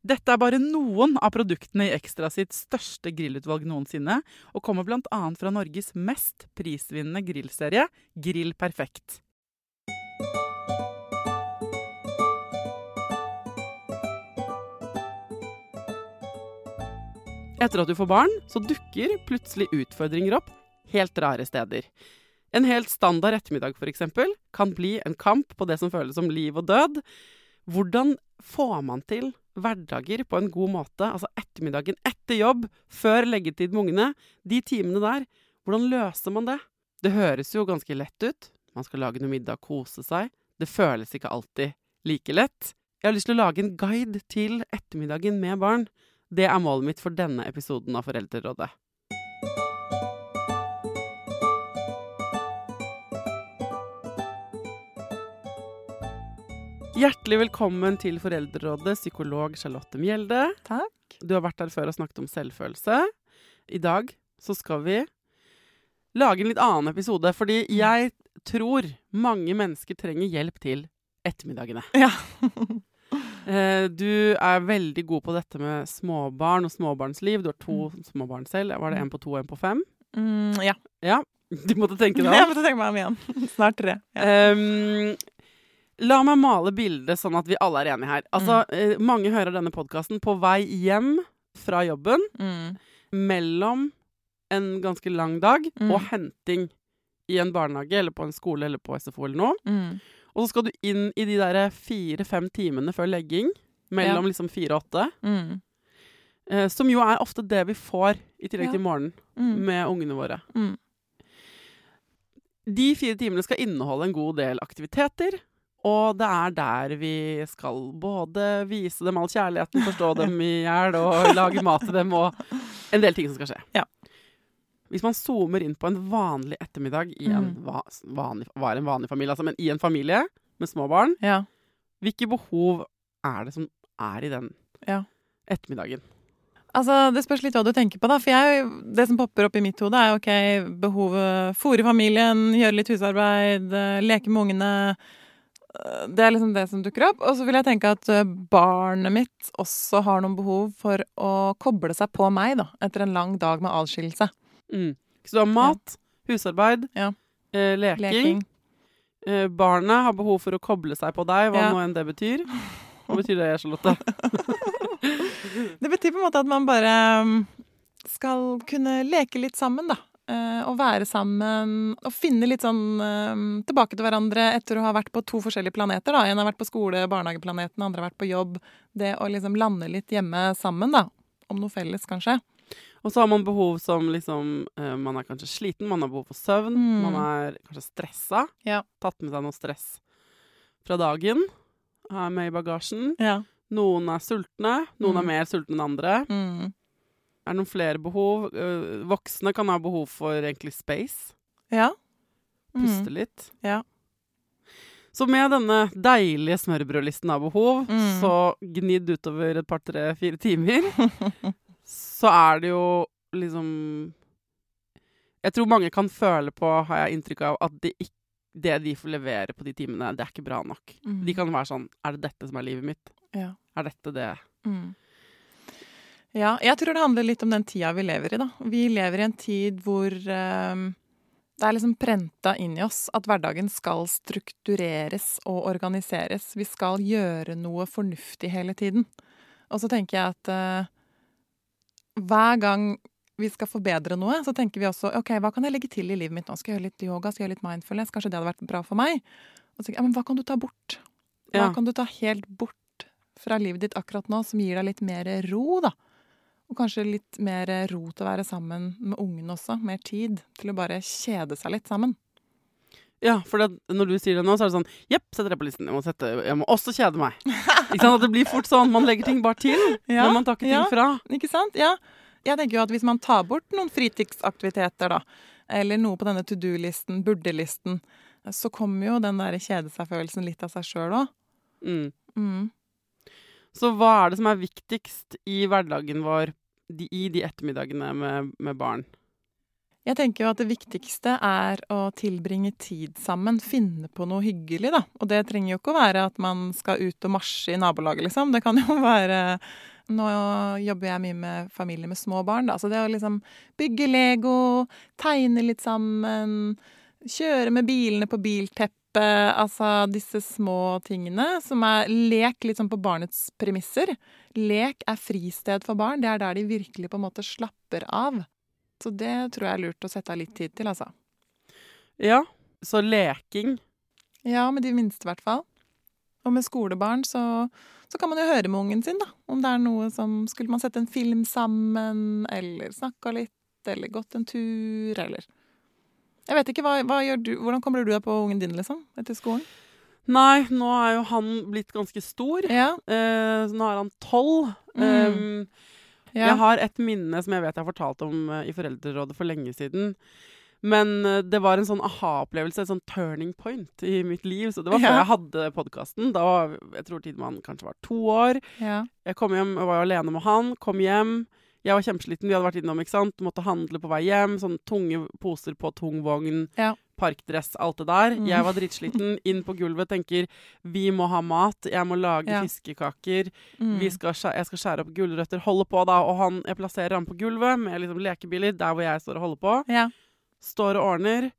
Dette er bare noen av produktene i Ekstra sitt største grillutvalg noensinne, og kommer bl.a. fra Norges mest prisvinnende grillserie, Grill Perfekt. Etter at du får barn, så dukker plutselig utfordringer opp helt rare steder. En helt standard ettermiddag, f.eks., kan bli en kamp på det som føles som liv og død. Hvordan får man til hverdager på en god måte, altså ettermiddagen etter jobb, før leggetid med ungene, de timene der, hvordan løser man det? Det høres jo ganske lett ut. Man skal lage noe middag, kose seg. Det føles ikke alltid like lett. Jeg har lyst til å lage en guide til ettermiddagen med barn. Det er målet mitt for denne episoden av Foreldrerådet. Hjertelig velkommen til Foreldrerådet, psykolog Charlotte Mjelde. Takk. Du har vært her før og snakket om selvfølelse. I dag så skal vi lage en litt annen episode, fordi Mm. jeg tror mange mennesker trenger hjelp til ettermiddagene. Ja. Eh, Du er veldig god på dette med småbarn og småbarnsliv. Du har to småbarn selv. Var det en på to og en på fem? Mm, ja. Ja, du måtte tenke deg Jeg måtte tenke meg om igjen. Snart tre. Ja. Um, la meg male bildet sånn at vi alle er enige her. Altså, mm. Mange hører denne podkasten på vei hjem fra jobben, Mm. mellom en ganske lang dag Mm. og henting i en barnehage eller på en skole eller på SFO eller noe. Mm. Og så skal du inn i de der fire-fem timene før legging, mellom liksom fire og åtte. Mm. Eh, som jo er ofte det vi får i tillegg Ja. til morgenen Mm. med ungene våre. Mm. De fire timene skal inneholde en god del aktiviteter. Og det er der vi skal både vise dem all kjærligheten, forstå dem i hjel og lage mat til dem og en del ting som skal skje. Ja. Hvis man zoomer inn på en vanlig ettermiddag i en, Mm. va vanlig, var en vanlig familie, altså, men i en familie med små barn, Ja. hvilke behov er det som er i den Ja. ettermiddagen? Altså, Det spørs litt hva du tenker på. da, for jeg, Det som popper opp i mitt hode, er ok, behovet fòre familien, gjøre litt husarbeid, eh, leke med ungene. Det er liksom det som dukker opp. Og så vil jeg tenke at eh, barnet mitt også har noen behov for å koble seg på meg da, etter en lang dag med adskillelse. Mm. Så du har mat, husarbeid, Ja. eh, leking. Leking. Eh, barnet har behov for å koble seg på deg, hva Ja. nå enn det betyr. Hva betyr det, Charlotte? Det betyr på en måte at man bare um, skal kunne leke litt sammen, da. Eh, og være sammen og finne litt sånn um, tilbake til hverandre etter å ha vært på to forskjellige planeter. da. En har vært på skole, barnehageplaneten, andre har vært på jobb. Det å liksom lande litt hjemme sammen, da. Om noe felles, kanskje. Og så har man behov som liksom eh, Man er kanskje sliten, man har behov for søvn, Mm. man er kanskje stressa. Ja. Tatt med seg noe stress fra dagen. Er med i bagasjen. Ja. Noen er sultne, noen er Mm. mer sultne enn andre. Mm. Er det noen flere behov? Eh, voksne kan ha behov for egentlig space. Ja. Mm. Puste litt. Ja. Så med denne deilige smørbrødlisten av behov, Mm. så gnidd utover et par, tre, fire timer, så er det jo liksom Jeg tror mange kan føle på, har jeg inntrykk av, at det, ikk- det de får levere på de timene, det er ikke bra nok. Mm. De kan være sånn Er det dette som er livet mitt? Ja. Er dette det Mm. Ja, jeg tror det handler litt om den tida vi lever i, da. Vi lever i en tid hvor eh, det er liksom prenta inn i oss at hverdagen skal struktureres og organiseres. Vi skal gjøre noe fornuftig hele tiden. Og så tenker jeg at eh, hver gang vi skal forbedre noe, så tenker vi også OK, hva kan jeg legge til i livet mitt nå? Skal jeg gjøre litt yoga? Skal jeg gjøre litt mindfulness? Kanskje det hadde vært bra for meg? Og så tenker jeg, ja, men hva kan du ta bort? Hva Ja. kan du ta helt bort fra livet ditt akkurat nå, som gir deg litt mer ro, da? Og kanskje litt mer ro til å være sammen med ungene også. Mer tid til å bare kjede seg litt sammen. Ja, for det, når du sier det nå, så er det sånn Jepp, setter jeg på listen. Jeg må, sette, jeg må også kjede meg. Ikke sant? At det blir fort sånn. Man legger ting bare til, Ja, men man tar ikke ting ja. fra. Ikke sant? Ja. Jeg tenker jo at hvis man tar bort noen fritidsaktiviteter, da, eller noe på denne to do-listen, burde-listen, så kommer jo den der kjede seg-følelsen litt av seg sjøl òg. Mm. Mm. Så hva er det som er viktigst i hverdagen vår de, i de ettermiddagene med, med barn? Jeg tenker jo at det viktigste er å tilbringe tid sammen, finne på noe hyggelig, da. Og det trenger jo ikke å være at man skal ut og marsje i nabolaget, liksom. Det kan jo være Nå jobber jeg mye med familier med små barn, da. Så det å liksom bygge Lego, tegne litt sammen, kjøre med bilene på bilteppet, altså disse små tingene som er lek litt sånn på barnets premisser. Lek er fristed for barn. Det er der de virkelig på en måte slapper av. Så det tror jeg er lurt å sette av litt tid til, altså. Ja, så leking. Ja, med de minste i hvert fall. Og med skolebarn så, så kan man jo høre med ungen sin, da. Om det er noe som Skulle man sette en film sammen, eller snakka litt, eller gått en tur, eller Jeg vet ikke, hva, hva du Hvordan kommer du deg på ungen din, liksom? Etter skolen? Nei, nå er jo han blitt ganske stor. Ja. Eh, nå er han tolv. Mm. Um, ja. Jeg har et minne som jeg vet jeg har fortalt om eh, i Foreldrerådet for lenge siden. Men eh, det var en sånn aha-opplevelse, en sånn turning point i mitt liv. Så det var før Ja. jeg hadde podkasten. Da var jeg tror Tidemann kanskje var to år. ja. Jeg kom hjem, var alene med han. Kom hjem. Jeg var kjempesliten, vi hadde vært innom, ikke sant. Måtte handle på vei hjem. Sånne tunge poser på tung vogn. Ja. Parkdress, alt det der. Mm. Jeg var dritsliten. Inn på gulvet, tenker vi må ha mat. Jeg må lage Ja. fiskekaker. Mm. Vi skal, jeg skal skjære opp gulrøtter. Holde på, da. Og han, jeg plasserer han på gulvet med liksom lekebiler der hvor jeg står og holder på. Ja. Står og ordner.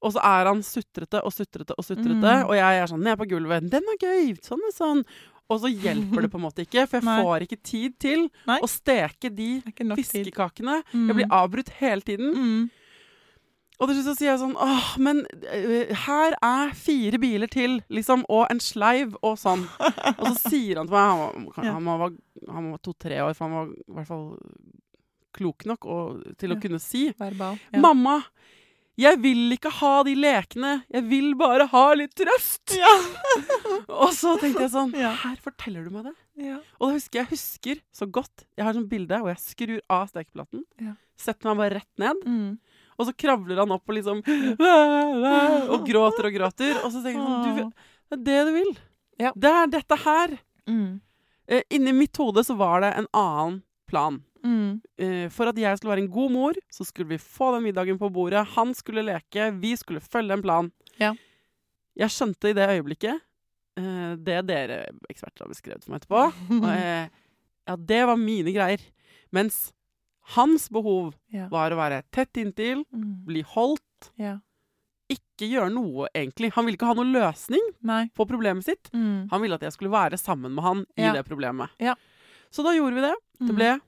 Og så er han sutrete og sutrete og sutrete. Mm. Og jeg er sånn ned på gulvet. 'Den er gøy!' Sånn og sånn. Og så hjelper det på en måte ikke, for jeg Nei. får ikke tid til Nei. å steke de fiskekakene. Mm. Jeg blir avbrutt hele tiden. Mm. Og til slutt så sier jeg sånn Åh, men øh, her er fire biler til, liksom, og en sleiv og sånn. Og så sier han til meg Han var, Ja. han var, han var to-tre år, for han var i hvert fall klok nok og, til å Ja. kunne si Verbal. Ja. Mamma, jeg vil ikke ha de lekene. Jeg vil bare ha litt trøst. og så tenkte jeg sånn Ja. Her forteller du meg det. Ja. Og da husker jeg husker så godt Jeg har sånn bilde hvor jeg skrur av stekeplaten. Ja. Setter meg bare rett ned. Mm. Og så kravler han opp og liksom Og gråter og gråter. Og så tenker jeg sånn du, Det er det du vil. Ja. Det er dette her. Mm. Eh, inni mitt hode så var det en annen plan. Mm. Eh, for at jeg skulle være en god mor, så skulle vi få den middagen på bordet. Han skulle leke. Vi skulle følge en plan. Ja. Jeg skjønte i det øyeblikket eh, det dere eksperter har beskrevet for meg etterpå. Og, eh, ja, det var mine greier. Mens hans behov Ja. var å være tett inntil, Mm. bli holdt, ja. ikke gjøre noe, egentlig. Han ville ikke ha noen løsning Nei. på problemet sitt. Mm. Han ville at jeg skulle være sammen med han i det problemet. Ja. Så da gjorde vi det. Det Mm. ble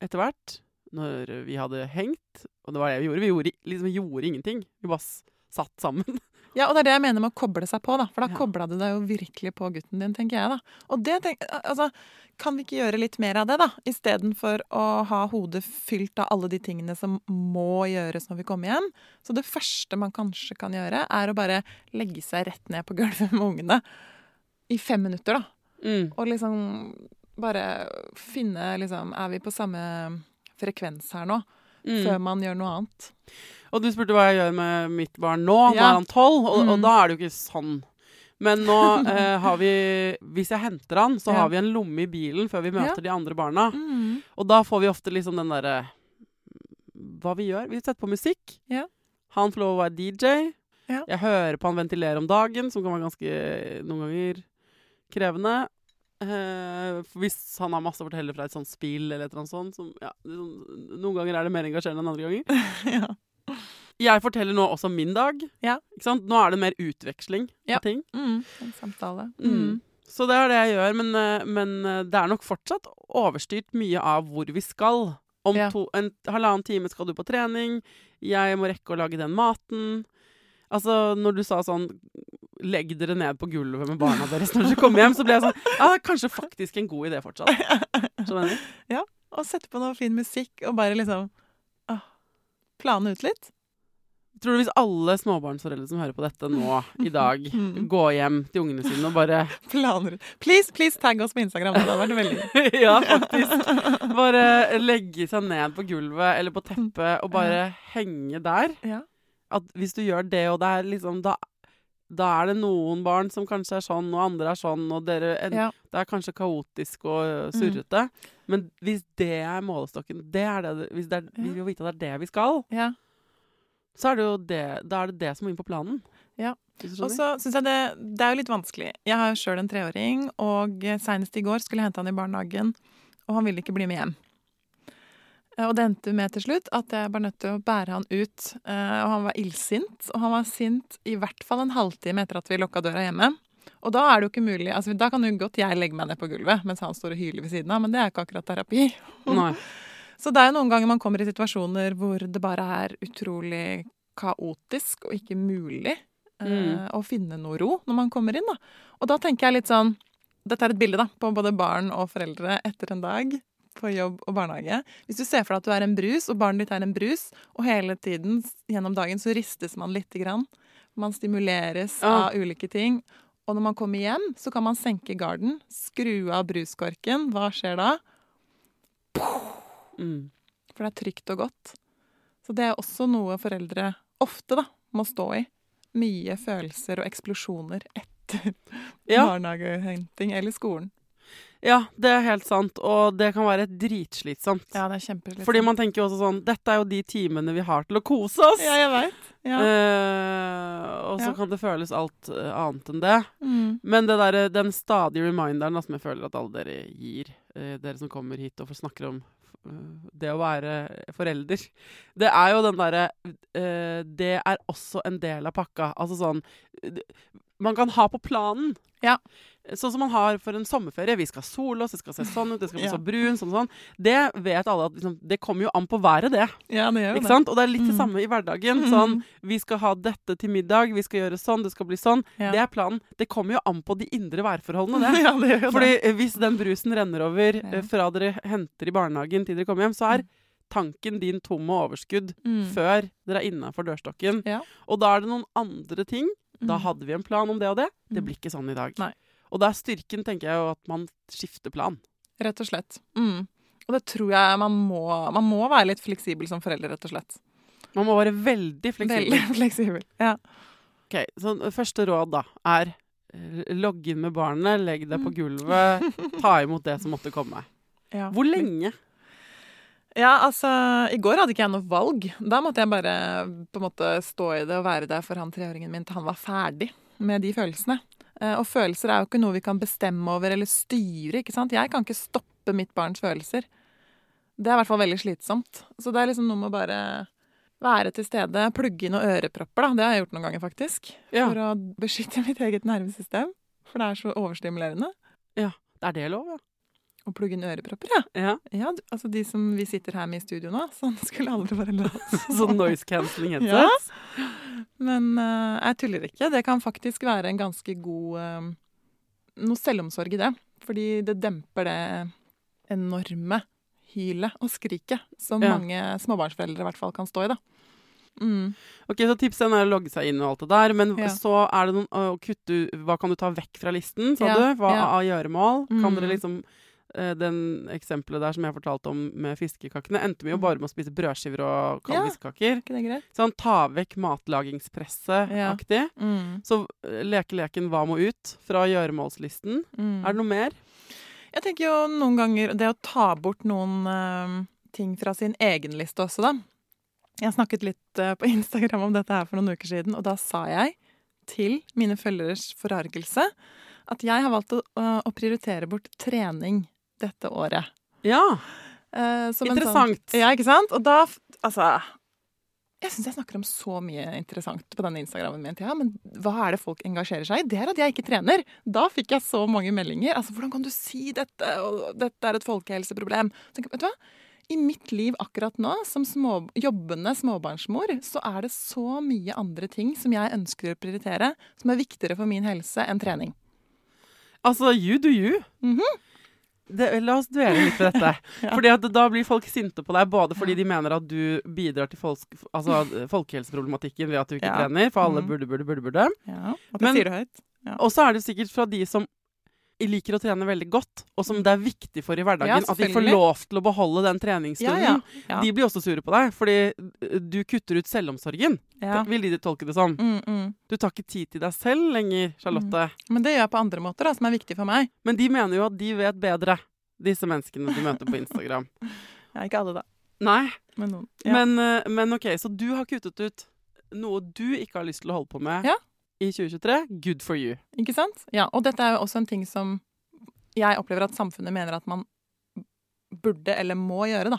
etter hvert, når vi hadde hengt Og det var det vi gjorde. Vi gjorde, liksom, vi gjorde ingenting. Vi bare satt sammen. Ja, og det er det jeg mener med å koble seg på, da. For da Ja. kobla du deg jo virkelig på gutten din, tenker jeg, da. Og det tenk, altså, kan vi ikke gjøre litt mer av det, da? Istedenfor å ha hodet fylt av alle de tingene som må gjøres når vi kommer hjem. Så det første man kanskje kan gjøre, er å bare legge seg rett ned på gulvet med ungene. I fem minutter, da. Mm. Og liksom bare finne liksom Er vi på samme frekvens her nå? Mm. før man gjør noe annet. Og du spurte hva jeg gjør med mitt barn nå. Nå er han tolv, og, og Mm. da er det jo ikke sånn. Men nå eh, har vi Hvis jeg henter han, så Ja. har vi en lomme i bilen før vi møter Ja. de andre barna. Mm. Og da får vi ofte liksom den derre Hva vi gjør? Vi setter på musikk. Ja. Han får lov å være DJ. Ja. Jeg hører på han ventilere om dagen, som kan være ganske noen ganger krevende. For hvis han har masse å fortelle fra et sånt spill eller et eller annet sånt som, ja, liksom, Noen ganger er det mer engasjerende enn andre ganger. ja. Jeg forteller nå også min dag. Ja. Nå er det mer utveksling Ja. av ting. Mm. En samtale. Mm. Så det er det jeg gjør, men, eh, men eh, det er nok fortsatt overstyrt mye av hvor vi skal. Om to, en halvannen time skal du på trening, jeg må rekke å lage den maten. Altså, når du sa sånn Legg dere ned på gulvet med barna deres når dere kommer hjem, så ble jeg sånn Ja, er kanskje faktisk en god idé fortsatt. Skjønner du? Og sette på noe fin musikk og bare liksom ah, plane ut litt. Tror du hvis alle småbarnsforeldre som hører på dette nå i dag, Mm. går hjem til ungene sine og bare Planer. Please, please tagg oss på Instagram. Det hadde vært veldig ja, faktisk. Bare legge seg ned på gulvet eller på teppet og bare henge der. Ja. At hvis du gjør det, og det er liksom da, da er det noen barn som kanskje er sånn, og andre er sånn, og dere, en, Ja. det er kanskje kaotisk og surrete. Mm. Men hvis det er målestokken, det er det, hvis det er, vi vil vite at det er det vi skal, ja. så er det jo det, da er det det som må inn på planen. Ja. Og så syns jeg det, det er jo litt vanskelig. Jeg har jo sjøl en treåring, og seinest i går skulle jeg hente han i barnehagen, og han ville ikke bli med hjem. Eh, Og det endte med til slutt at jeg var nødt til å bære han ut. eh, Og han var illsint, og han var sint i hvert fall en halvtime etter at vi lukka døra hjemme. Og da er det jo ikke mulig altså Da kan jo godt jeg legge meg ned på gulvet mens han står og hyler ved siden av, men det er ikke akkurat terapi. Nei. Så det er jo noen ganger man kommer i situasjoner hvor det bare er utrolig kaotisk og ikke mulig eh, Mm. å finne noe ro når man kommer inn. Da. Og da tenker jeg litt sånn Dette er et bilde da, på både barn og foreldre etter en dag på jobb og barnehage. Hvis du ser for deg at du er en brus, og barnet ditt er en brus, og hele tiden gjennom dagen så ristes man lite grann. Man stimuleres av ulike ting. Og når man kommer hjem, så kan man senke garden, skru av bruskorken. Hva skjer da? Mm. For det er trygt og godt. Så det er også noe foreldre ofte da, må stå i. Mye følelser og eksplosjoner etter Ja. barnehagehenting eller skolen. Ja, det er helt sant, og det kan være dritslitsomt. Ja, det er kjempeslitsomt. Fordi man tenker jo også sånn Dette er jo de timene vi har til å kose oss. Ja, jeg vet. Ja. Eh, og så Ja. kan det føles alt eh, annet enn det. Mm. Men det der, den stadige reminderen da, som jeg føler at alle dere gir, eh, dere som kommer hit og får snakker om eh, det å være forelder, det er jo den derre eh, Det er også en del av pakka. Altså sånn eh, Man kan ha på planen. Ja. Sånn som man har for en sommerferie. Vi skal sole oss, det skal se sånn ut, det skal bli Ja. så brun, sånn sånn. Det vet alle at liksom, det kommer jo an på været, det. ja, det gjør jo Ikke det. sant? Og det er litt det Mm. samme i hverdagen. Sånn, vi skal ha dette til middag, vi skal gjøre sånn, det skal bli sånn. Ja. Det er planen. Det kommer jo an på de indre værforholdene, det. ja, det gjør jo Fordi det. hvis den brusen renner over eh, fra dere henter i barnehagen til dere kommer hjem, så er tanken din tom og overskudd Mm. før dere er innafor dørstokken. Ja. Og da er det noen andre ting. Da Mm. hadde vi en plan om det og det. Det Mm. blir ikke sånn i dag. Nei. Og da er styrken, tenker jeg, jo at man skifter plan. Rett og slett. Mm. Og det tror jeg man må Man må være litt fleksibel som forelder, rett og slett. Man må være veldig fleksibel. Veldig fleksibel. Ja. Ok, så Første råd da er eh, logg inn med barnet, legg deg på Mm. gulvet, ta imot det som måtte komme. Ja. Hvor lenge? Ja, altså, I går hadde ikke jeg noe valg. Da måtte jeg bare på en måte stå i det og være der for han treåringen min til han var ferdig med de følelsene. Eh, Og følelser er jo ikke noe vi kan bestemme over eller styre. ikke sant? Jeg kan ikke stoppe mitt barns følelser. Det er i hvert fall veldig slitsomt. Så det er liksom noe med å bare være til stede. Plugge inn noen ørepropper, da. Det har jeg gjort noen ganger, faktisk. Ja, For å beskytte mitt eget nervesystem. For det er så overstimulerende. Ja. Er det lov, ja? Å plugge inn ørepropper, ja. ja. ja altså De som vi sitter her med i studio nå. Sånn skulle aldri være lov. Sånn noise cancelling Ja. Men uh, jeg tuller ikke. Det kan faktisk være en ganske god uh, Noe selvomsorg i det. Fordi det demper det enorme hylet og skriket som Ja. mange småbarnsforeldre i hvert fall kan stå i. da. Mm. Ok, så Tipset er å logge seg inn og alt det der, men Ja. så er det noen å kutte Hva kan du ta vekk fra listen, sa Ja, du? Hva av gjøremål? Kan Mm. dere liksom eh, den eksempelet der som jeg fortalte om med fiskekakene, endte vi jo Mm. bare med å spise brødskiver og Ja. fiskekaker. Er greit? Sånn ta vekk matlagingspresset-aktig. Mm. Så lekeleken hva må ut fra gjøremålslisten. Mm. Er det noe mer? Jeg tenker jo noen ganger det å ta bort noen uh, ting fra sin egen liste også, da. Jeg snakket litt uh, på Instagram om dette her for noen uker siden, og da sa jeg til mine følgeres forargelse at jeg har valgt å, å prioritere bort trening dette året. Ja. Uh, Interessant. Sånn, ja, ikke sant? Og da Altså Jeg syns jeg snakker om så mye interessant på denne Instagrammen min. Ja, men hva er det folk engasjerer seg i? Det er at jeg ikke trener. Da fikk jeg så mange meldinger. Altså, hvordan kan du si dette? Og dette er et folkehelseproblem. Så vet du hva? I mitt liv akkurat nå, som små, jobbende småbarnsmor, så er det så mye andre ting som jeg ønsker å prioritere, som er viktigere for min helse enn trening. Altså, you do you. Mhm. Det, la oss dvele litt ved dette. Ja. Fordi at Da blir folk sinte på deg, både fordi de mener at du bidrar til folk, altså, folkehelseproblematikken ved at du ikke Ja. trener, for alle Mhm. burde, burde, burde, burde. Ja, at Men- sier det høyt. Og så er det sikkert fra de som liker å trene veldig godt, og som det er viktig for i hverdagen Ja, at de får lov til å beholde den treningsstunden. ja. ja. De blir også sure på deg, fordi uh, du kutter ut selvomsorgen, vil de tolke det som. Mm, mm. Du tar ikke tid til deg selv lenger, Charlotte. Men det gjør jeg på andre måter, da, som er viktig for meg. Men de mener jo at de vet bedre, disse menneskene du møter på Instagram. Ja, ikke alle, da, Nei, men noen. Men, uh, men OK, så du har kuttet ut noe du ikke har lyst til å holde på med Ja. I 2023. Good for you. Ikke sant? Ja, og dette er jo også en ting som jeg opplever at samfunnet mener at man burde eller må gjøre, da.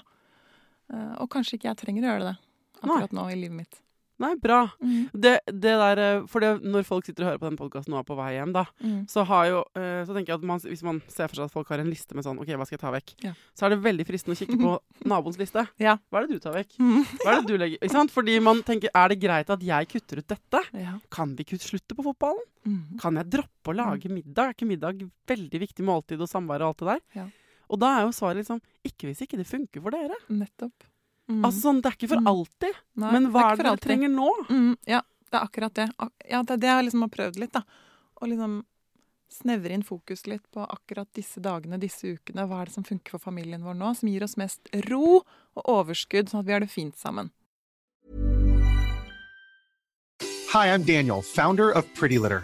Eh, Og kanskje ikke jeg trenger å gjøre det akkurat nå i livet mitt. Nei, bra. Mm. Det, det der, uh, for det, når folk sitter og hører på den podkasten og er på vei hjem, da, Mm. så har jo uh, Så tenker jeg at man, hvis man ser for seg at folk har en liste med sånn OK, hva skal jeg ta vekk? Ja. Så er det veldig fristende å kikke på naboens liste. Ja. Hva er det du tar vekk? Mm. Hva er det du legger Ikke sant? Fordi man tenker er det greit at jeg kutter ut dette? Ja. Kan vi kutte slutte på fotballen? Mm. Kan jeg droppe å lage middag? Er ikke middag veldig viktig måltid og samvær og alt det der? Ja. Og da er jo svaret liksom ikke hvis ikke det funker for dere. Nettopp. Mm. Altså sånn, Det er ikke for Mm. alltid. Nei, men hva er det dere trenger nå? Mm, ja, det er akkurat det. Ak ja, det er det jeg liksom har prøvd litt, da. Å liksom snevre inn fokus litt på akkurat disse dagene, disse ukene. Hva er det som funker for familien vår nå, som gir oss mest ro og overskudd, sånn at vi har det fint sammen. Hi, I'm Daniel, founder of Pretty Litter.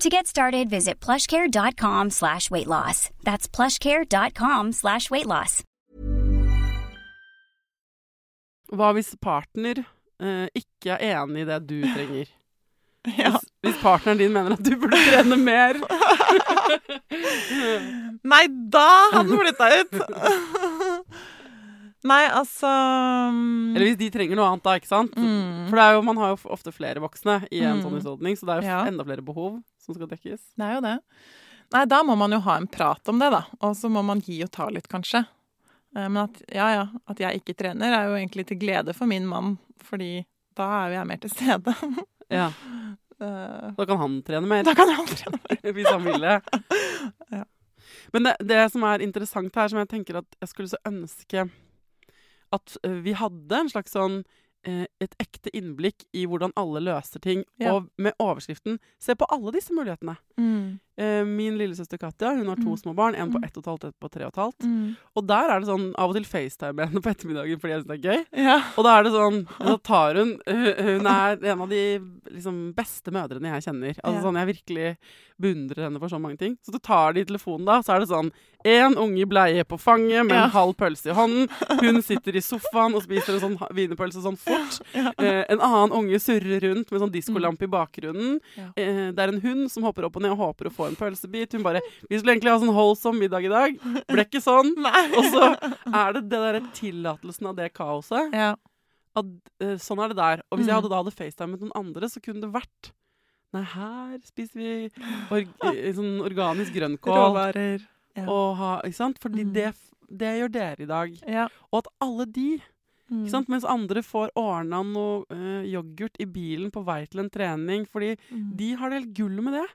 To get started, visit plushcare.com slash weight loss. That's plushcare.com slash weight loss. Hva hvis partner eh, ikke er enig i det du trenger? Ja. Hvis, hvis partneren din mener at du burde trene mer? Nei, da hadde den flytta ut! Nei, altså mm, Eller hvis de trenger noe annet, da, ikke sant? mm, For det er jo, man har jo ofte flere voksne i en Mm. sånn husholdning, så det er jo Ja. enda flere behov som skal dekkes. Det er jo det. Nei, da må man jo ha en prat om det, da. Og så må man gi og ta litt, kanskje. Eh, Men at, ja, ja, at jeg ikke trener, er jo egentlig til glede for min mann, fordi da er jo jeg mer til stede. Ja. Eh, Da kan han trene mer. Da kan han trene mer. hvis han vil det. Ja. Men det, det som er interessant her, som jeg tenker at jeg skulle så ønske at eh, vi hadde en slags sånn et ekte innblikk i hvordan alle løser ting, Ja. og med overskriften 'Se på alle disse mulighetene'. Mm. Eh, min lillesøster Katja hun har to Mm. små barn, en på Mm. ett og et halvt en på tre og et halvt. Mm. Og der er det sånn av og til FaceTime med henne på ettermiddagen fordi jeg syns det er gøy. Ja. Og da er det sånn Da tar hun Hun er en av de liksom, beste mødrene jeg kjenner. Altså Ja. sånn Jeg virkelig beundrer henne for så mange ting. Så du tar det i telefonen da, så er det sånn Én unge i bleie på fanget med en halv pølse i hånden. Hun sitter i sofaen og spiser en sånn wienerpølse sånn fort. Eh, en annen unge surrer rundt med sånn diskolampe i bakgrunnen. Ja. Eh, det er en hund som hopper opp og ned og håper å få en pølsebit. Hun bare 'Vi skulle egentlig ha sånn holdsom middag i dag. Ble ikke sånn.' Og så er det det derre tillatelsen av det kaoset. Ja. At, eh, sånn er det der. Og hvis jeg Mm. hadde da hadde facetimet noen andre, så kunne det vært Nei, her spiser vi org eh, sånn organisk grønnkål. Råvarer. Ja. Og ha, ikke sant? Fordi Mm. det, det gjør dere i dag. Ja. Og at alle de Mm. Mens andre får ordna noe uh, yoghurt i bilen på vei til en trening. Fordi Mm. de har det helt gullet med det.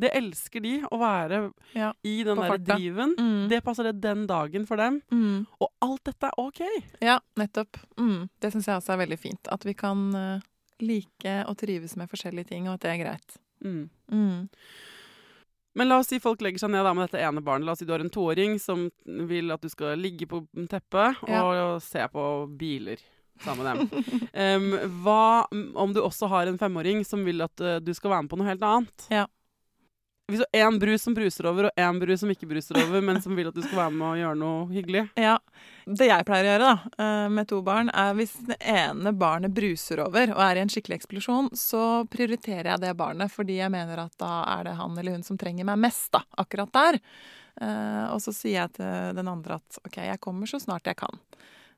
Det elsker de, å være Ja, i den der farta. driven. Mm. Det passer det den dagen for dem. Mm. Og alt dette er OK. Ja, nettopp. Mm. Det syns jeg også er veldig fint. At vi kan eh, like og trives med forskjellige ting, og at det er greit. Mm. Men la oss si folk legger seg ned da med dette ene barnet. La oss si du har en toåring som vil at du skal ligge på teppet Ja. og se på biler sammen med dem. um, hva om du også har en femåring som vil at uh, du skal være med på noe helt annet? Ja. Hvis du har én brus som bruser over, og én brus som ikke bruser over, men som vil at du skal være med og gjøre noe hyggelig. Ja. Det jeg pleier å gjøre da, eh, med to barn, er hvis det ene barnet bruser over og er i en skikkelig eksplosjon, så prioriterer jeg det barnet, fordi jeg mener at da er det han eller hun som trenger meg mest, da, akkurat der. Eh, og så sier jeg til den andre at OK, jeg kommer så snart jeg kan.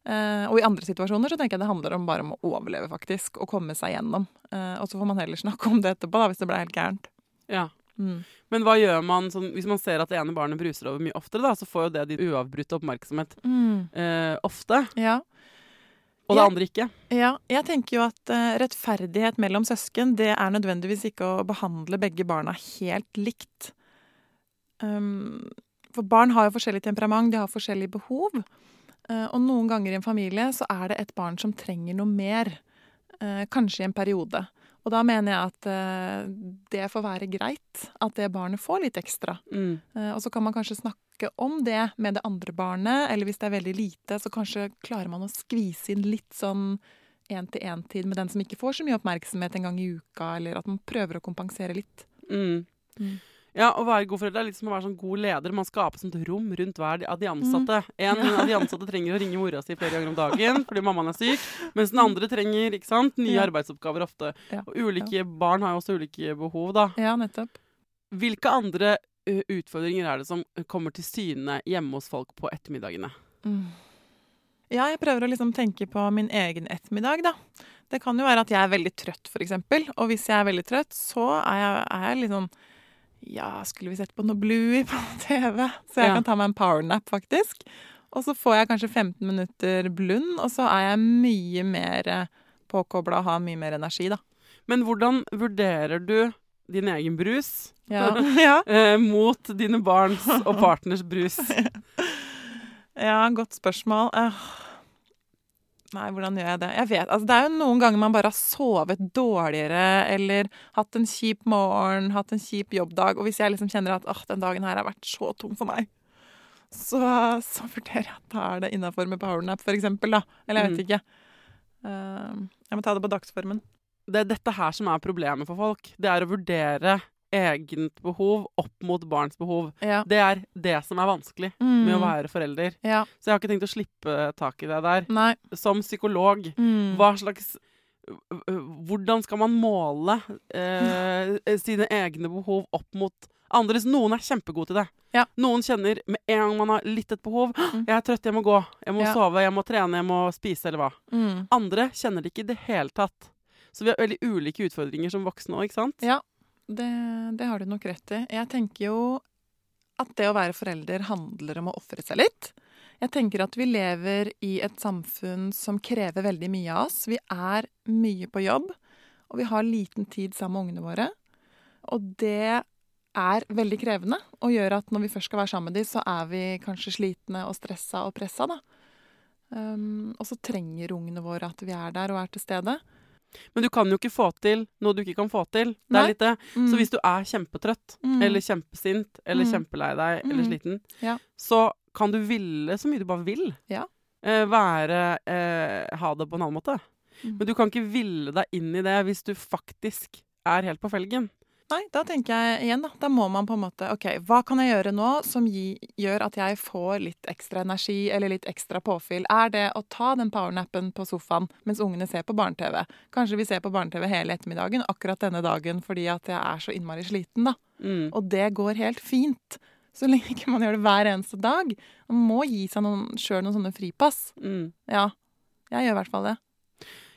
Uh, og i andre situasjoner så tenker jeg det handler om bare om å overleve, faktisk, og komme seg gjennom. Uh, og så får man heller snakke om det etterpå, da, hvis det ble helt gærent. Ja. Mm. Men hva gjør man sånn, hvis man ser at det ene barnet bruser over mye oftere, da, så får jo det din uavbrutte oppmerksomhet eh, ofte, Ja. og det Jeg- andre ikke. Ja, jeg tenker jo at uh, rettferdighet mellom søsken, det er nødvendigvis ikke å behandle begge barna helt likt. Um, for barn har jo forskjellig temperament, de har forskjellige behov. Uh, og noen ganger i en familie så er det et barn som trenger noe mer. Uh, kanskje i en periode. Og da mener jeg at eh, det får være greit at det barnet får litt ekstra. Mm. Eh, Og så kan man kanskje snakke om det med det andre barnet, eller hvis det er veldig lite, så kanskje klarer man å skvise inn litt sånn én-til-én-tid med den som ikke får så mye oppmerksomhet en gang i uka, eller at man prøver å kompensere litt. Mm. Mm. Ja, å være god forelder er litt som å være sånn god leder. Man skaper sånt rom rundt hver av de ansatte. En av de ansatte trenger å ringe mora si flere ganger om dagen fordi mammaen er syk, mens den andre trenger ikke sant, nye Ja. arbeidsoppgaver ofte. Ja, Og ulike barn har jo også ulike behov, da. Ja, nettopp. Hvilke andre utfordringer er det som kommer til syne hjemme hos folk på ettermiddagene? Mm. Ja, jeg prøver å liksom tenke på min egen ettermiddag, da. Det kan jo være at jeg er veldig trøtt, eksempel. Og hvis jeg er veldig trøtt, så er jeg, er jeg litt sånn Ja, skulle vi sett på noe Bluey på TV? Så jeg Ja. kan ta meg en powernap, faktisk. Og så får jeg kanskje 15 minutter blund, og så er jeg mye mer påkobla og har mye mer energi, da. Men hvordan vurderer du din egen brus Ja. ja. eh, mot dine barns og partners brus? Ja, godt spørsmål. Eh, Nei, hvordan gjør jeg det? Jeg vet, altså Det er jo noen ganger man bare har sovet dårligere eller hatt en kjip morgen, hatt en kjip jobbdag. Og hvis jeg liksom kjenner at åh, den dagen her har vært så tung for meg, så, så vurderer jeg at da er det innafor med powernap, for eksempel. Da. Eller jeg vet Mm. ikke. Eh, jeg må ta det på dagsformen. Det er dette her som er problemet for folk. Det er å vurdere egent behov opp mot barns behov. Ja. Det er det som er vanskelig med å være forelder. Ja. Så jeg har ikke tenkt å slippe tak i det der. Nei. Som psykolog, Mm. hva slags Hvordan skal man måle eh, sine egne behov opp mot andres? Noen er kjempegode til det. Ja. Noen kjenner med en gang man har litt et behov Mm. 'Jeg er trøtt, jeg må gå. Jeg må sove, jeg må trene, jeg må spise', eller hva. Mm. Andre kjenner det ikke i det hele tatt. Så vi har veldig ulike utfordringer som voksne òg, ikke sant? Ja, det, det har du nok rett i. Jeg tenker jo at det å være forelder handler om å ofre seg litt. Jeg tenker at vi lever i et samfunn som krever veldig mye av oss. Vi er mye på jobb, og vi har liten tid sammen med ungene våre. Og det er veldig krevende, og gjør at når vi først skal være sammen med dem, så er vi kanskje slitne og stressa og pressa, da. Um, og så trenger ungene våre at vi er der og er til stede. Men du kan jo ikke få til noe du ikke kan få til. Det er litt det. Mm. Så hvis du er kjempetrøtt, Mm. eller kjempesint, eller Mm. kjempelei deg, eller Mm. sliten, Ja. så kan du ville så mye du bare vil. Ja. Eh, være eh, Ha det på en annen måte. Mm. Men du kan ikke ville deg inn i det hvis du faktisk er helt på felgen. Nei, da tenker jeg igjen, da. Da må man på en måte OK, hva kan jeg gjøre nå som gi, gjør at jeg får litt ekstra energi eller litt ekstra påfyll? Er det å ta den powernappen på sofaen mens ungene ser på barne-TV? Kanskje vi ser på barne-TV hele ettermiddagen akkurat denne dagen fordi at jeg er så innmari sliten, da. Mm. Og det går helt fint. Så lenge ikke man gjør det hver eneste dag. Man må gi seg sjøl noen sånne fripass. Mm. Ja. Jeg gjør i hvert fall det.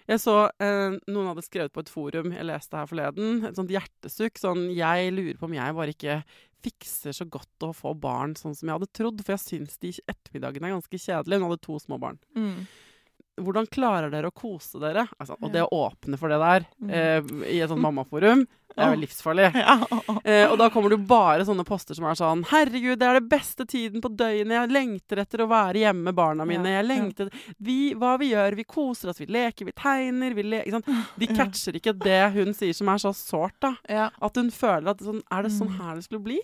Jeg så eh, noen hadde skrevet på et forum jeg leste her forleden, et sånt hjertesukk. Sånn Jeg lurer på om jeg bare ikke fikser så godt å få barn sånn som jeg hadde trodd. For jeg syns de ettermiddagene er ganske kjedelige. Hun hadde to små barn. Mm. Hvordan klarer dere å kose dere? Altså, og det å åpne for det der Mm. eh, i et sånt mammaforum, det er jo livsfarlig. Eh, og da kommer det jo bare sånne poster som er sånn Herregud, det er det beste tiden på døgnet. Jeg lengter etter å være hjemme med barna mine. Jeg lengter vi, Hva vi gjør? Vi koser oss, vi leker, vi tegner. Vi le? De catcher ikke det hun sier som er så sårt, da. At hun føler at sånn Er det sånn Mm. her det skulle bli?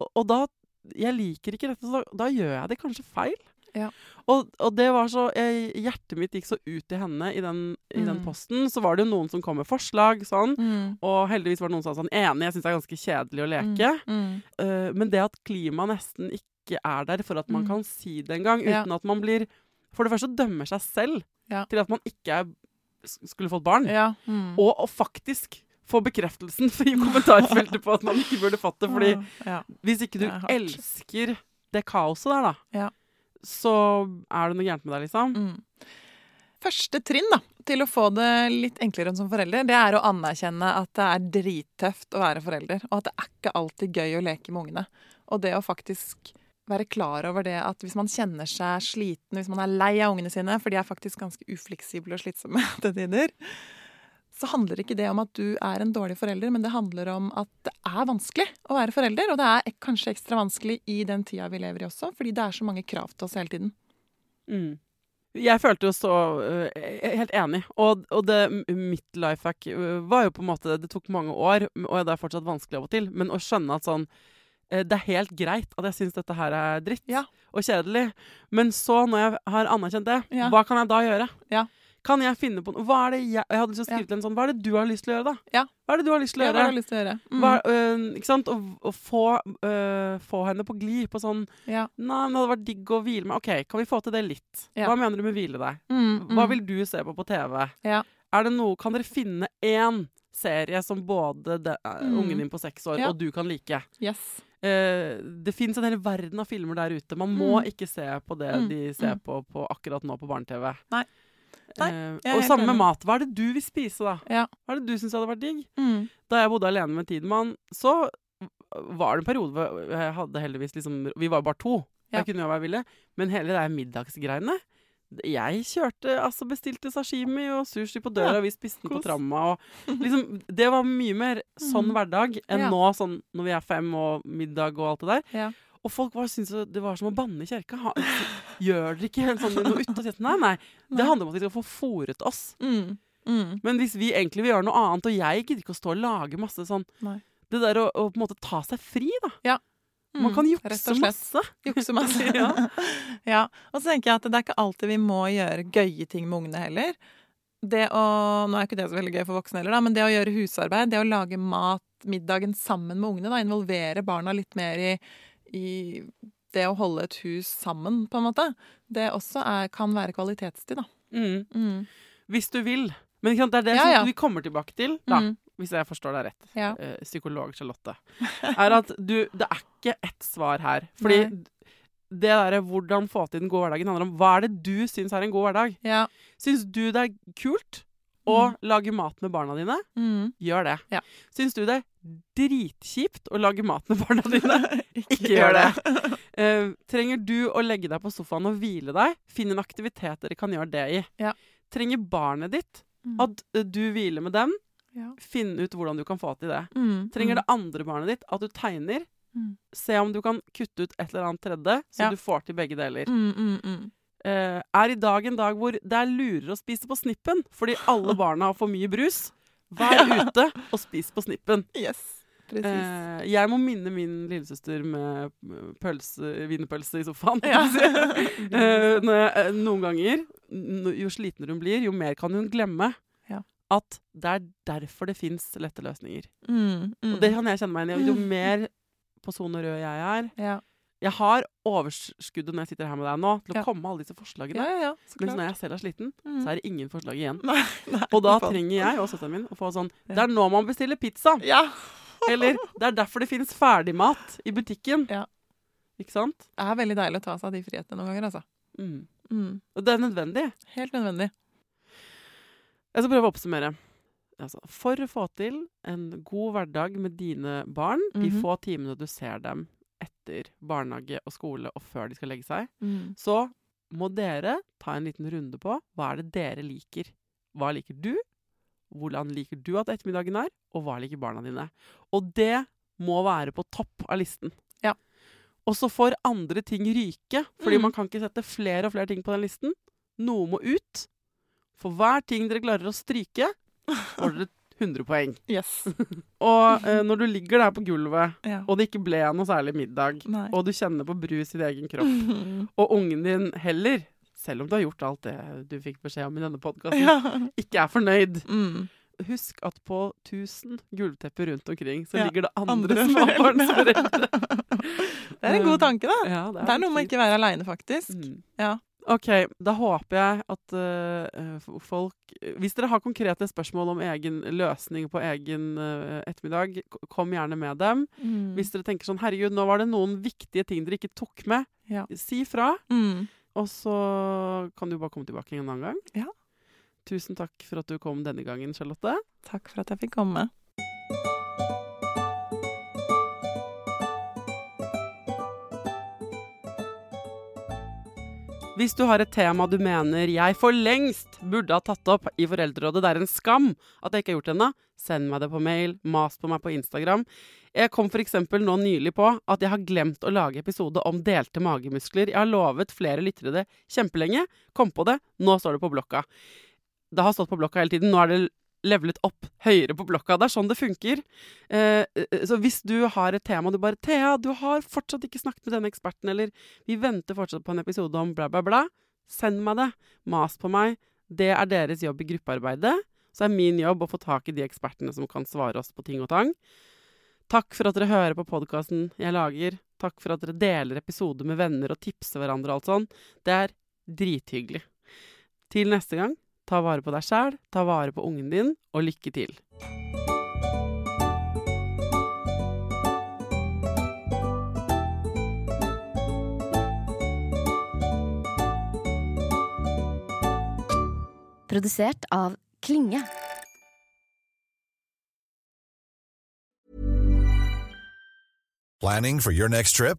Og, og da Jeg liker ikke dette, så da, da gjør jeg det kanskje feil. Ja. Og, og det var så jeg, Hjertet mitt gikk så ut til henne i den, i den Mm. posten. Så var det jo noen som kom med forslag, sånn. Mm. Og heldigvis var det noen som sa sånn Enig, jeg syns det er ganske kjedelig å leke. Mm. Uh, men det at klimaet nesten ikke er der for at man Mm. kan si det engang, Ja. uten at man blir For det første dømmer seg selv Ja. til at man ikke er, skulle fått barn. Ja. Mm. Og å faktisk få bekreftelsen i kommentarfeltet på at man ikke burde fått det. Fordi ja. hvis ikke du er elsker det kaoset der, da, Ja. Så er det noe gærent med deg, liksom. Mm. Første trinn da, til å få det litt enklere enn som forelder, det er å anerkjenne at det er drittøft å være forelder, og at det er ikke alltid gøy å leke med ungene. Og det å faktisk være klar over det at hvis man kjenner seg sliten, hvis man er lei av ungene sine, for de er faktisk ganske ufleksible og slitsomme til tider, så handler ikke det om at du er en dårlig forelder, men det handler om at det er vanskelig å være forelder. Og det er kanskje ekstra vanskelig i den tida vi lever i også, fordi det er så mange krav til oss hele tiden. Mm. Jeg følte jo så er helt enig. Og, og det, mitt life hack øh, var jo på en måte Det tok mange år, og det er fortsatt vanskelig av og til, men å skjønne at sånn eh, det er helt greit at jeg syns dette her er dritt Ja. og kjedelig. Men så, når jeg har anerkjent det, Ja. hva kan jeg da gjøre? Ja. Kan jeg finne på noe? Hva er det jeg, jeg hadde lyst til å skrive til en sånn Hva er det du har lyst til å gjøre, da? Ja. Hva er det du har lyst til å Ja, hva gjøre? har lyst til å gjøre? Mm. Hva, øh, ikke sant? Å, å få, øh, få henne på glid på sånn Ja. Nei, men det hadde vært digg å hvile med. OK, kan vi få til det litt? Ja. Hva mener du med hvile deg? Mm, Hva mm. vil du se på på TV? Ja. Er det noe, Kan dere finne én serie som både de, eh, Mm. ungen din på seks år og du kan like? Yes. Uh, det fins en hel verden av filmer der ute. Man må Mm. ikke se på det Mm, de ser mm. på, på akkurat nå på barne-TV. Nei. Eh, jeg og samme med mat. Hva er det du vil spise, da? Ja. Hva er det du syns hadde vært digg? Mm. Da jeg bodde alene med Tidemann, så var det en periode hvor jeg hadde heldigvis liksom Vi var jo bare to. Ja. Jeg kunne hva jeg ville. Men hele de middagsgreiene Jeg kjørte, altså bestilte sashimi og sushi på døra, Ja, og vi spiste den på tramma. Og liksom, det var mye mer sånn Mhm. hverdag enn Ja. nå, sånn når vi er fem og middag og alt det der. Ja. Og folk var, syntes det var som å banne i kjerka. Gjør dere ikke sånn noe ut Nei, nei. Det handler om at vi skal få fòret oss. Mm. Mm. Men hvis vi egentlig vil gjøre noe annet, og jeg gidder ikke å stå og lage masse sånn Nei. Det der å, å på en måte ta seg fri, da. Mm. Man kan Rett jukse masse. Jukse masse. Ja. ja. Og så tenker jeg at det er ikke alltid vi må gjøre gøye ting med ungene heller. Det å, Nå er ikke det så veldig gøy for voksne heller, da, men det å gjøre husarbeid, det å lage mat, middagen sammen med ungene, da, involvere barna litt mer i, i det å holde et hus sammen, på en måte, det også er, kan være kvalitetstid, da. Mm. Mm. Hvis du vil. Men det er det Ja, som ja. vi kommer tilbake til, da, Mm. hvis jeg forstår deg rett, Ja. eh, psykolog Charlotte, er at du Det er ikke ett svar her. Fordi Nei. det derre hvordan få til den gode hverdagen handler om hva er det du syns er en god hverdag. Ja. Syns du det er kult å Mm. lage mat med barna dine? Mm. Gjør det. Ja. Syns du det er dritkjipt å lage mat med barna dine? ikke, Ikke gjør det. Uh, trenger du å legge deg på sofaen og hvile deg? Finn en aktivitet dere kan gjøre det i. Ja. Trenger barnet ditt Mm. at eh, du hviler med dem? Ja. Finn ut hvordan du kan få til det. Mm. Trenger Mm. det andre barnet ditt at du tegner? Mm. Se om du kan kutte ut et eller annet tredje, så Ja. du får til begge deler. Mm, eh, er i dag en dag hvor det er lurere å spise på snippen fordi alle barna har for mye brus. Vær ute og spis på snippen. Yes. Eh, jeg må minne min lillesøster med pølse, wienerpølse i sofaen. Ja. Eh, jeg, eh, noen ganger, jo slitnere hun blir, jo mer kan hun glemme Ja. at det er derfor det fins lette løsninger. Mm, mm. Og det kan jeg kjenne meg igjen i. Jo mer på sone rød jeg er ja. Jeg har overskuddet når jeg sitter her med deg nå, til å Ja. komme med alle disse forslagene. ja, ja, Men når jeg selv er sliten, Mm. så er det ingen forslag igjen. Nei, nei, Og da trenger jeg og søsteren min å få sånn Det er nå man bestiller pizza! Ja. Eller det er derfor det finnes ferdigmat i butikken. Ja. Ikke sant? Det er veldig deilig å ta seg av de frihetene noen ganger, altså. Mm. Mm. Og det er nødvendig. Helt nødvendig. Jeg skal prøve å oppsummere. Altså, for å få til en god hverdag med dine barn, de Mhm. få timene du ser dem etter barnehage og skole og før de skal legge seg, Mm. så må dere ta en liten runde på hva er det dere liker. Hva liker du? Hvordan liker du at ettermiddagen er? Og hva liker barna dine? Og det må være på topp av listen. Ja. Og så får andre ting ryke, fordi Mm. man kan ikke sette flere og flere ting på den listen. Noe må ut. For hver ting dere klarer å stryke, får dere 100 poeng. Yes. Og eh, når du ligger der på gulvet, Ja. og det ikke ble noe særlig middag, Nei. og du kjenner på brus i din egen kropp, og ungen din heller, selv om du har gjort alt det du fikk beskjed om i denne podkasten, ja. ikke er fornøyd. Mm. Husk at på 1000 gulvtepper rundt omkring så Ja, ligger det andre, Andre småbarnsforeldre. Det er en god tanke, da. Ja, Det er noe med ikke være aleine, faktisk. Mm. Ja. OK, da håper jeg at uh, folk Hvis dere har konkrete spørsmål om egen løsning på egen uh, ettermiddag, kom gjerne med dem. Mm. Hvis dere tenker sånn Herregud, nå var det noen viktige ting dere ikke tok med. Ja. Si fra. Mm. Og så kan du bare komme tilbake en annen gang. Ja. Tusen takk for at du kom denne gangen, Charlotte. Takk for at jeg fikk komme. Hvis du har et tema du mener jeg for lengst burde ha tatt opp i Foreldrerådet, det er en skam at jeg ikke har gjort det ennå, send meg det på mail, mas på meg på Instagram. Jeg kom f.eks. nå nylig på at jeg har glemt å lage episode om delte magemuskler. Jeg har lovet flere lyttere det kjempelenge. Kom på det, nå står det på blokka. Det har stått på blokka hele tiden. Nå er det levelet opp høyere på blokka. Det er sånn det funker. Eh, eh, så hvis du har et tema du bare 'Thea, du har fortsatt ikke snakket med denne eksperten', eller 'Vi venter fortsatt på en episode om bla, bla, bla', send meg det. Mas på meg. Det er deres jobb i gruppearbeidet. Så er min jobb å få tak i de ekspertene som kan svare oss på ting og tang. Takk for at dere hører på podkasten jeg lager. Takk for at dere deler episoder med venner og tipser hverandre og alt sånn. Det er drithyggelig. Til neste gang, ta vare på deg sjæl, ta vare på ungen din, og lykke til. Produsert av Klinge. Planning for your next trip?